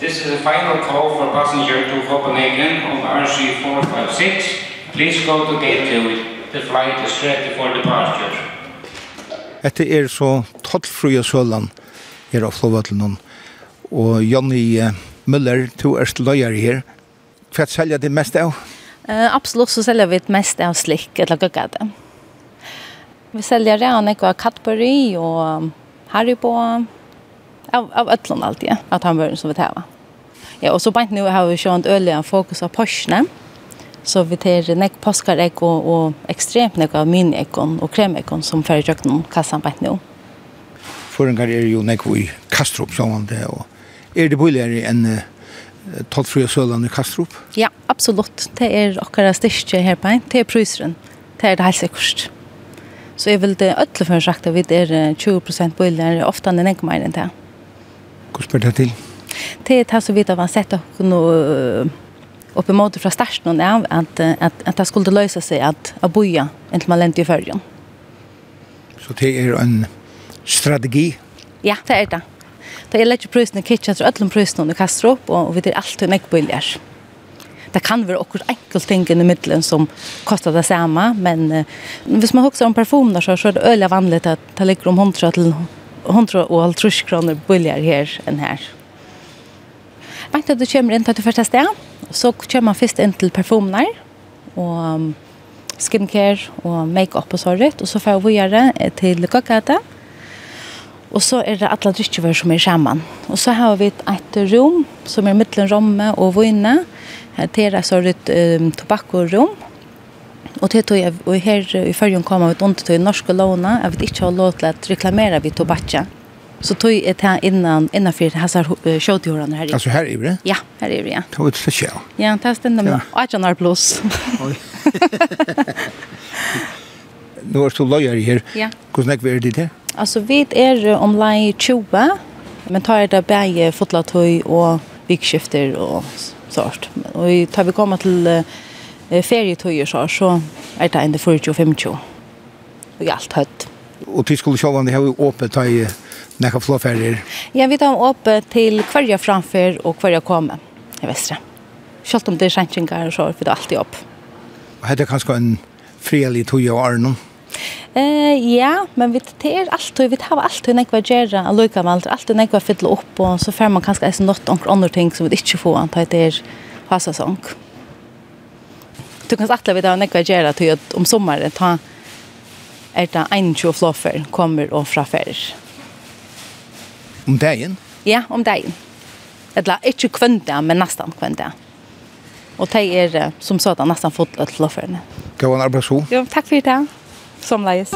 [SPEAKER 16] This is a final call for passenger to Copenhagen on RC 456. Please go to gateway. The flight is ready for departure.
[SPEAKER 4] Dette er så tollfrua sølan her av Flåvatlen. Og Jonny Møller, to erst løyer her. Hva selger det mest av?
[SPEAKER 18] Uh, absolutt så selger vi mest av slik, eller gøkket det. Vi säljer redan ekva Cadbury och Haribo. Av, av allt alltid, att han börjar som vi täva. Ja, och så bant nu har vi sjönt öliga fokus av Porsche. Så vi tar nek ek och, och ekstremt nek av miniäggon och kremekon som föredragna kassan bant nu.
[SPEAKER 4] Förengar er jo nek i Kastrup, som det. Och er det billigare enn uh, tollfria sølan i Kastrup?
[SPEAKER 18] Ja, absolut. Det är okkara styrke her på. Det er prysren. Det er det helt säkert. Så jeg vil det ødelig for sagt at vi er 20 prosent billigere, ofte enn en mer enn det.
[SPEAKER 4] Hvordan spør det til?
[SPEAKER 18] Det er det som vi har sett noe uppe mot fra starten av at, at, at det skulle løse seg at å boja inntil man lente i førjen.
[SPEAKER 4] Så det er en strategi?
[SPEAKER 18] Ja, det er det. Det er lett prøysene kitchen, så er ødelig prøysene i Kastrup, og vi er alltid nekk billigere det kan være också enkelt ting i mitten som kostar det samme, men uh, hvis man husker om parfymer så så er det øyelig vanlig at det ligger om 100 til 100 och 50 billigere her enn her. här. at du kommer inn på det første stället så kommer man först in till parfymer och skincare och makeup och så rätt og så får vi gjøre til kakata. Og så er det alle drikkjøver som er sammen. Og så har vi et rom som er mittelen romme og vunnet det er så litt um, tobakk og rom. Det tog jeg, og her i førjen kom jeg under til norske låna, jeg vet ikke ha lov til å reklamere vi tobakket. Så tog jeg til innan, innanfor hans kjøtjordene her.
[SPEAKER 4] Altså her i det?
[SPEAKER 18] Ja, her i det, ja.
[SPEAKER 4] Det var et spesial.
[SPEAKER 18] Ja, det er stendet med 18 år pluss.
[SPEAKER 4] Nå er du løyer her.
[SPEAKER 18] Ja.
[SPEAKER 4] Hvordan er det her?
[SPEAKER 18] Altså, vi er om omlai 20, men tar det bare fotlatøy og vikskifter og sort. vi tar vi komma till eh, ferietøyer så, så er det enda 40 og 25. Og alt høyt.
[SPEAKER 4] Og til skulle sjålande har vi åpnet ta i nekka flåferier?
[SPEAKER 18] Ja, vi tar åpnet til hverja framför og hverja komme i Vestre. Selv om det er kjentjengar så er vi alltid opp.
[SPEAKER 4] Og hette kanskje en frielig tog av arnum?
[SPEAKER 18] Eh ja, men vi det allt alltid vi har alltid en ekva gera att lucka allt alltid en ekva fylla upp och så får man kanske ens något onkel andra ting som vi inte får anta det är hasa sång. Du kan sagt att vi har nekva gera till att om sommaren ta är det en tjo floffer kommer och fra färd.
[SPEAKER 4] Om dagen?
[SPEAKER 18] Ja, om dagen. Eller inte kvönta, men nästan kvönta. Och det är som sådant nästan fått ett flofferne.
[SPEAKER 4] Gå en arbetsro.
[SPEAKER 18] Jo, tack för det som leis.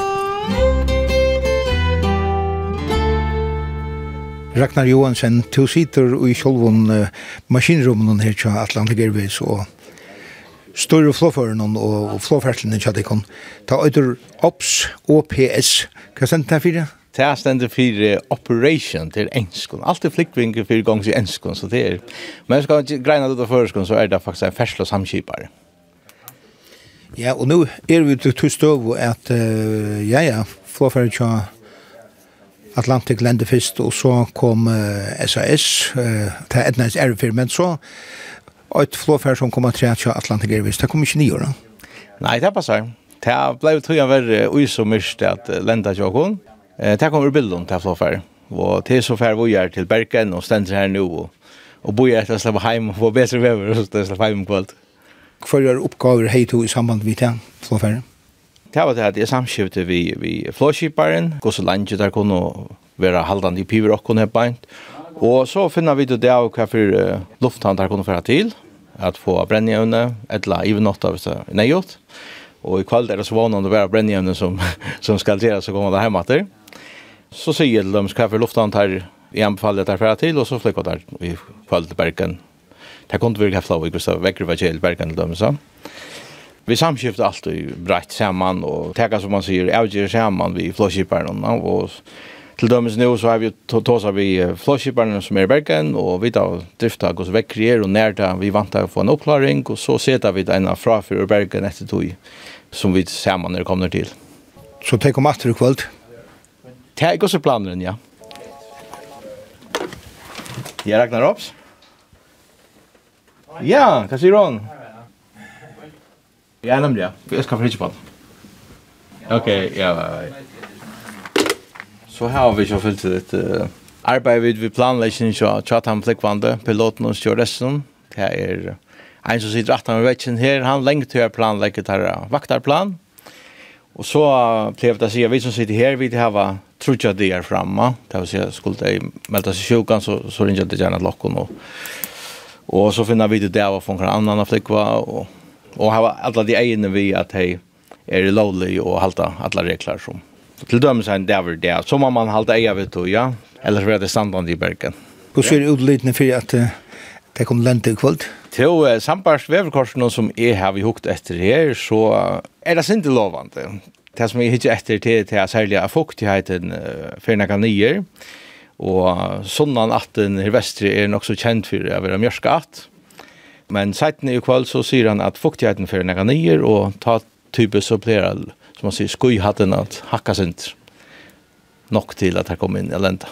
[SPEAKER 4] Ragnar Johansen, du sitter i sjolvun uh, maskinrummen her til Atlantik Airways og større flåføren og flåferslene til Atlantik. Ta øyder OPS, OPS. Hva stendt det her Det
[SPEAKER 3] er stendet for operation til enskån. Alt er flikkvinket for gongs i enskån, så det er. Men jeg skal greina det til førskån, så er det faktisk en fersla samkipare.
[SPEAKER 4] Ja, og nå er vi til to støv at uh, ja, ja, flåferdig tja Atlantic lende først, og så kom uh, SAS, uh, til Ednes Airfare, men så et flåferd som kom til at Atlantic Airways, det kom ikke nye år da?
[SPEAKER 3] Nei, det passer. Det ble jo tøyen verre ui så myrst at lenda tjåkon. Det kom ur bilden til flåferd, og til så fær vi er til Bergen og stender her nå, og, og bor etter å slippe hjem og få bedre vever, og så hjem heim
[SPEAKER 4] kvalt. Hvilke oppgaver har to i samband med det flåferien?
[SPEAKER 3] Det var det at jeg samskiftet vi, vi flåskiparen, hvordan landet der kunne være halvdende i piver og kunne beint. Og så finner vi det av hva for uh, lufthavn der kunne føre til, at få brennjevne, eller etla ivenåtta hvis det er nøyot. Og i kveld er det så vanlig å være brennjevne som, som skal gjøre så kommer det hjemme til. Så sier de hva for lufthavn der jeg anbefaler der føre til, og så flykker der i kveld til Bergen Det kunne vi ha flau, hvis det var Vekker var kjell bergen dem så. Vi samskifter allt i brett samman och teka som man sier, avger sammen vi flowshiparen och Til dømes nå så har vi tåsa vi flåskiparene som er i Bergen, og vi tar drifta hos vekkrier og nærta, vi vant å få en oppklaring, og så seta vi en frafyr i Bergen etter tog, som vi sammen når det kommer til.
[SPEAKER 4] Så tenk om atter du kvöld?
[SPEAKER 3] Det er ikke også planen, ja. Jeg regner opps. Ja, hva sier du Ja, nemlig, ja. Jeg skal fritje på den. Ok, ja. Så her har vi ikke fyllt litt arbeid vid vi planleggen så tjatt han flikkvande, piloten og stjåresten. Det er en som sitter rett med vekken her, han lengt til å planlegge til vaktarplan. Og så ble det å si at vi som sitter her, vi har trutja det er framme. Det vil si at skulle de melde seg sjukan, så, så ringer det gjerne lokken og Och så finner vi det där från en annen flikva, og, och har alla de egna vi at de är det og och halta alla regler som till dömes en där det, så man man halta eier vet du ja eller så är det standard i bergen.
[SPEAKER 4] Hur ser det ut for för att det kom lente kvöld?
[SPEAKER 3] Til uh, sambars veverkorsene som jeg har vi hukt etter her, så er det sinte lovande. Det som jeg hittir etter til, til særlig av fuktigheten uh, for noen nyer, Og sånnan atten i vestri er nok så kjent for å være mjørska at. Men seiten i kvall så sier han at fuktigheten fyrir nega nyer og ta type så blir det, som man sier, skuihatten at hakka sint nok til at her kom inn i lenda.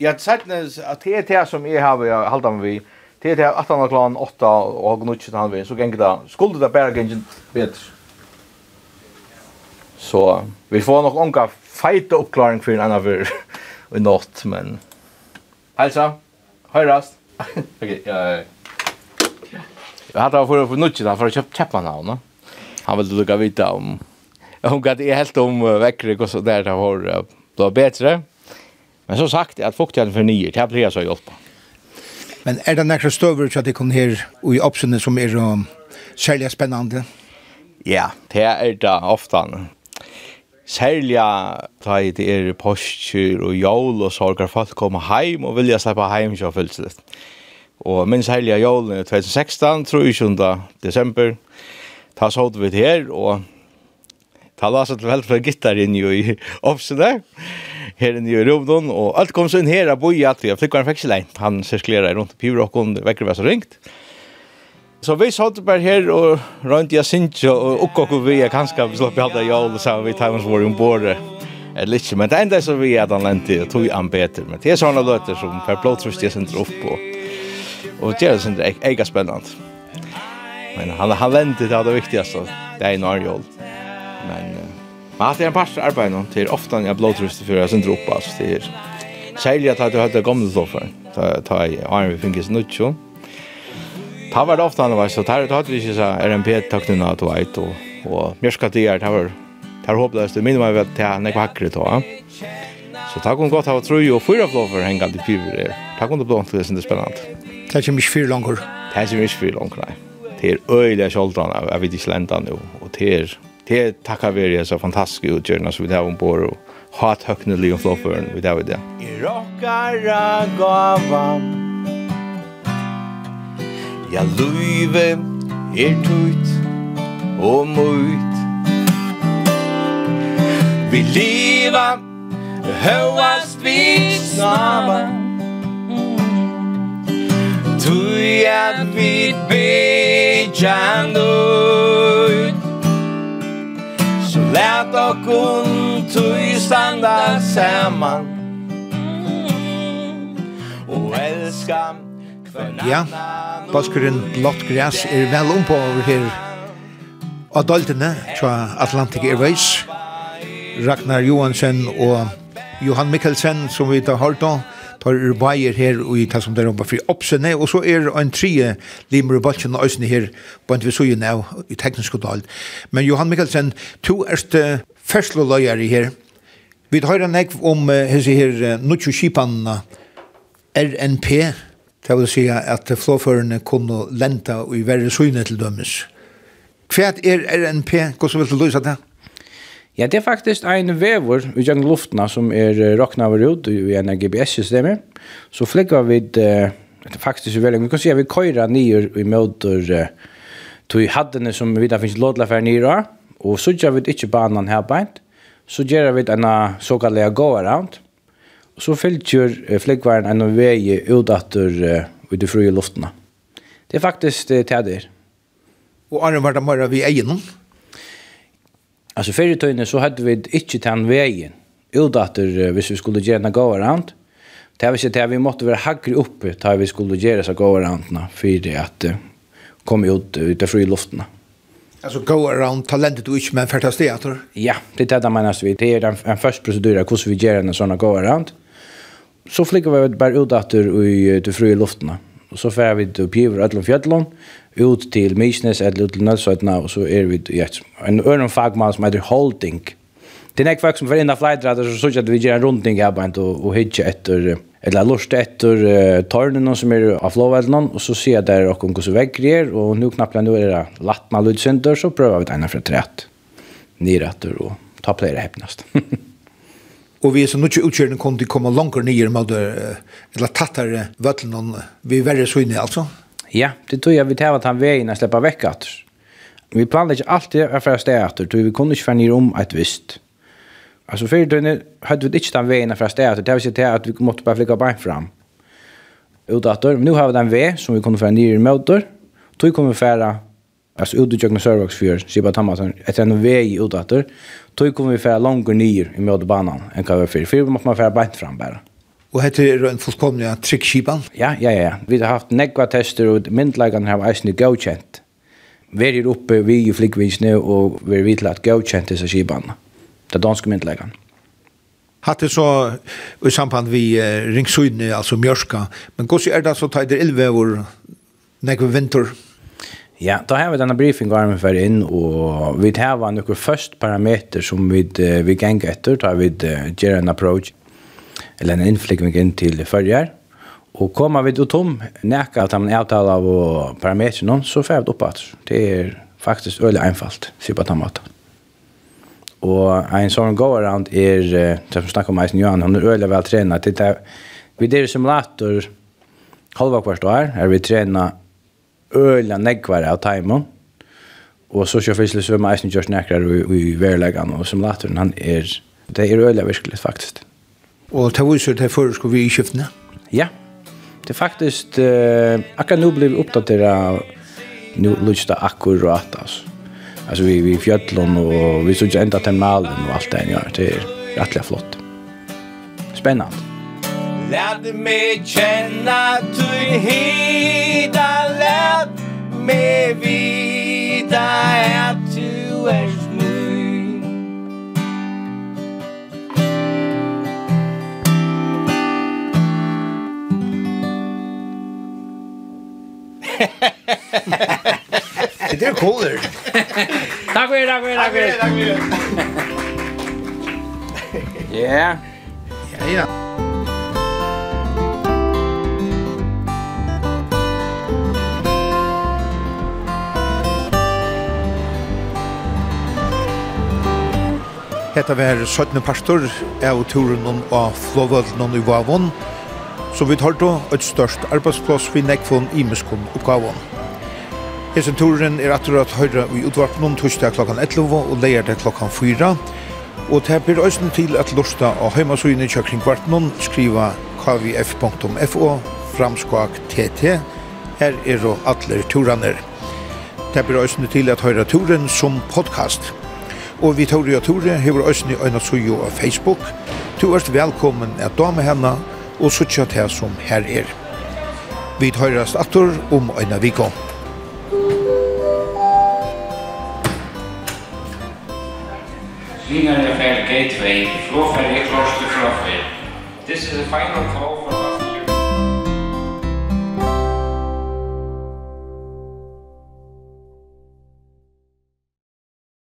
[SPEAKER 3] Ja, seiten at det er det som jeg har halda meg vi, det er det at han har klan 8 og har gnutt han vi, så gengda, skulle det bare gengda bedre. Så vi får nok onka feite oppklaring for en annen for i natt, men... Hälsa! Höjrast! Okej, okay, jag... Jag hade för för nutch där för att köpa Chapman Han ville lugga vita om hon gav det helt om veckor och så där det har blivit bättre. Men som sagt att fuktigheten för nio, det blir så hjälpa.
[SPEAKER 4] Men är det några stöver så att det kom här och i optionen som är um, särskilt spännande?
[SPEAKER 3] Ja, det är det ofta særliga ta i det er postkyr og jól og sorgar folk koma heim og vilja sleppa heim sjá litt. Og min særliga jól 2016, 27. desember, ta såd vi her og ta lasa til vel for gittar inn i opsene her inn i Rovdon, og alt kom så inn her av boi at vi har flikkaren fikk seg. Han sirkulerer rundt i Pyrokken, vekker vi så ringt. Så vi satt bara här och runt jag synte og och och vi är kanske släppa halta jol og så vi tar oss vår ombord. eller ikke, men det enda så vi är den lente og tog han bättre men det er sånne løter som per plåtförst jeg sent opp på. og det är sånt äga spennende Men han han lente det er det viktigaste. Det er en jol. Men Men att det är en pass arbete någon till ofta när jag blåtrust för jag sent upp alltså det är Sälja att du hade gamla stoffer. Ta ta i Iron Fingers Nutsjon. Han var ofte han var så där hade det ikke så RMP takten att och ett och och mjörska det här var här hopplöst det minns man att han är hackre då. Så tack hon gott ha tror och fyra floffer hänga till fyra där. Tack om det blånt det är spännande.
[SPEAKER 4] Tack så mycket för långt.
[SPEAKER 3] Tack så mycket för långt. Det är öliga skjoldarna jag vet inte slända nu och det är det tackar vi er så fantastiska utgörna så vi har ombord och hat högnelig och floffer vi där det.
[SPEAKER 19] I Rockar gavan Ja, luive er tøyt og møyt. Vi leva høvast vi snabba Tui at vi bedjan nøyt. Så lät okkun tui standa saman. Og elskam
[SPEAKER 4] Ja, baskeren Blått Græs er vel om på over her. av daltene fra Atlantic Airways, Ragnar Johansen og Johan Mikkelsen, som vi tar hørt om, tar ur veier her og i tar som der oppe fri oppsene, og så er en trie limer og balken og øsene her, på en visøyen av i teknisk dalt. Men Johan Mikkelsen, to erste fersloløyer i her, Vi tar en ekv om hese her, nutjo kipanna, RNP, Det vil si at flåførene kunne lenta og i verre syne til dømes. Hva er RNP? Hvordan vil du løse det?
[SPEAKER 20] Ja, det er faktisk en vever i gang luftna som er roknaver ut i en GPS-systemet. Så flikker vi det uh, faktisk veldig. Vi kan si at vi køyrer nyer i møter uh, haddene som vi da finnes lådlafer nyer. Og så gjør vi ikke banan her beint. Så gjør vi en såkallega go-around så fylgjer flikkvaren en vei utdatter uh, ut i frie luftene. Det er faktisk uh, det.
[SPEAKER 4] Og Arne var det bare vi egen?
[SPEAKER 20] Altså, før i tøyne så hadde vi ikke den veien utdatter uh, hvis vi skulle gjøre noe overhånd. Det var si at vi måtte være haggre oppe da vi skulle gjøre seg overhåndene for at uh, komme ut ut i frie luftene.
[SPEAKER 4] Alltså go around talentet du inte men för att
[SPEAKER 20] Ja, det är det man alltså vi det är en, en först procedur hur vi gör en sån go around så flyger vi bare ut etter i det frie luftene. Og så fer vi til Pivr, Ødlund Fjødlund, ut til Mysnes, eller ut til Nødsøytene, og så er vi i et. En øren fagmann som heter Holding. Det er ikke folk som får inn av flytrader, så synes jeg at vi gjør en runding her, og, og hitje etter, eller lort etter uh, tårnene som er av lovveldene, og så sier jeg der åkken hvordan vekker er, og nå knappt nå er det lattna lydsynder, så prøver vi det ene fra trett, nyretter, og ta flere hepnast.
[SPEAKER 4] Og vi som nukkje utkjøren kom til å komme langt nye med det, eller tattere vøtlen, vi er verre så inne, altså?
[SPEAKER 20] Ja, det tror jeg vi tar at han veien er slipper vekk at. Vi planer ikke alltid å være sted at vi kunne ikke fære nye om et visst. Altså, før døgnet hadde vi ikke den veien å fære sted etter, det vil si til at vi måtte bare flikke bein fram. Udatter, men nå har vi den vei som vi kunne fære nye med tog kunne vi fære, altså, ut i Jøgne Sørvaksfjør, sier bare Thomas, etter en vei udatter, tog kom vi färra långt ner i mödebanan än kan vi för. För vi måste man färra bänt fram bara.
[SPEAKER 4] Och heter det en fullkomlig trickskipan?
[SPEAKER 20] Ja, ja, ja. Vi har haft negva tester og myndleggene har eisen gaukjent. Vi är uppe i flygvinsne och vi er vid at gaukjent disse skipan. Det er danske myndleggene.
[SPEAKER 4] Hatt det så i samband vi ringsøyne, alltså mjörska. Men gos är det så tajder elvevor, negva vinter?
[SPEAKER 20] Ja, då har vi denna briefing går med för in och vi tar var några först parameter som vi vi gänger efter tar vi ger en approach eller en inflygning in till förjar och kommer vi då tom näka att man avtalar av parametern så får vi uppåt. Det är faktiskt öle enkelt se på tamat. Och en sån go around är det som snackar om Eisen Johan han är öle väl tränad. Det är vi det simulator halva kvart år är vi tränar øyla negvare av taimon. Og så kjør Fisle Svømme eisen kjørs nekrar i, i verleggene og som simulatoren. Han er, det er øyla virkelig faktisk.
[SPEAKER 4] Og ta viser det før skal vi i skiftene?
[SPEAKER 20] Ja. Det er faktisk, uh, akkurat nå blir vi oppdateret nu lusta akkurat altså. Alltså vi vi fjällen och vi såg ända termalen och allt det där. Det är rättliga flott. Spännande.
[SPEAKER 19] Lärde mig känna du är
[SPEAKER 4] Det är coolt.
[SPEAKER 20] Tack för det, tack för det, tack för det.
[SPEAKER 4] Tack för det.
[SPEAKER 20] Ja.
[SPEAKER 4] Ja, ja. Hetta var 17. pastor av turen av Flåvøldnen i Vavon, så vi tar da et størst arbeidsplass vi nekvån i Meskon og Kavån. Hesen turen er atturat høyre i utvarpnum torsdag klokkan 11 og leierdag klokkan 4. Og det blir også til at lusta av heimasugene kja kring kvartnum skriva kvf.fo framskak tt. Her er jo atler turaner. Det blir også til at høyre turen som podcast. Og vi tar jo tåri hever også i øyna suju av Facebook. Du er velkommen at dame henne og suttja til som her er. Vi tøyrast attur om øyna vikon.
[SPEAKER 16] Fingerlefer Gateway, Flowfer Eclostre Flowfer. This is the final call for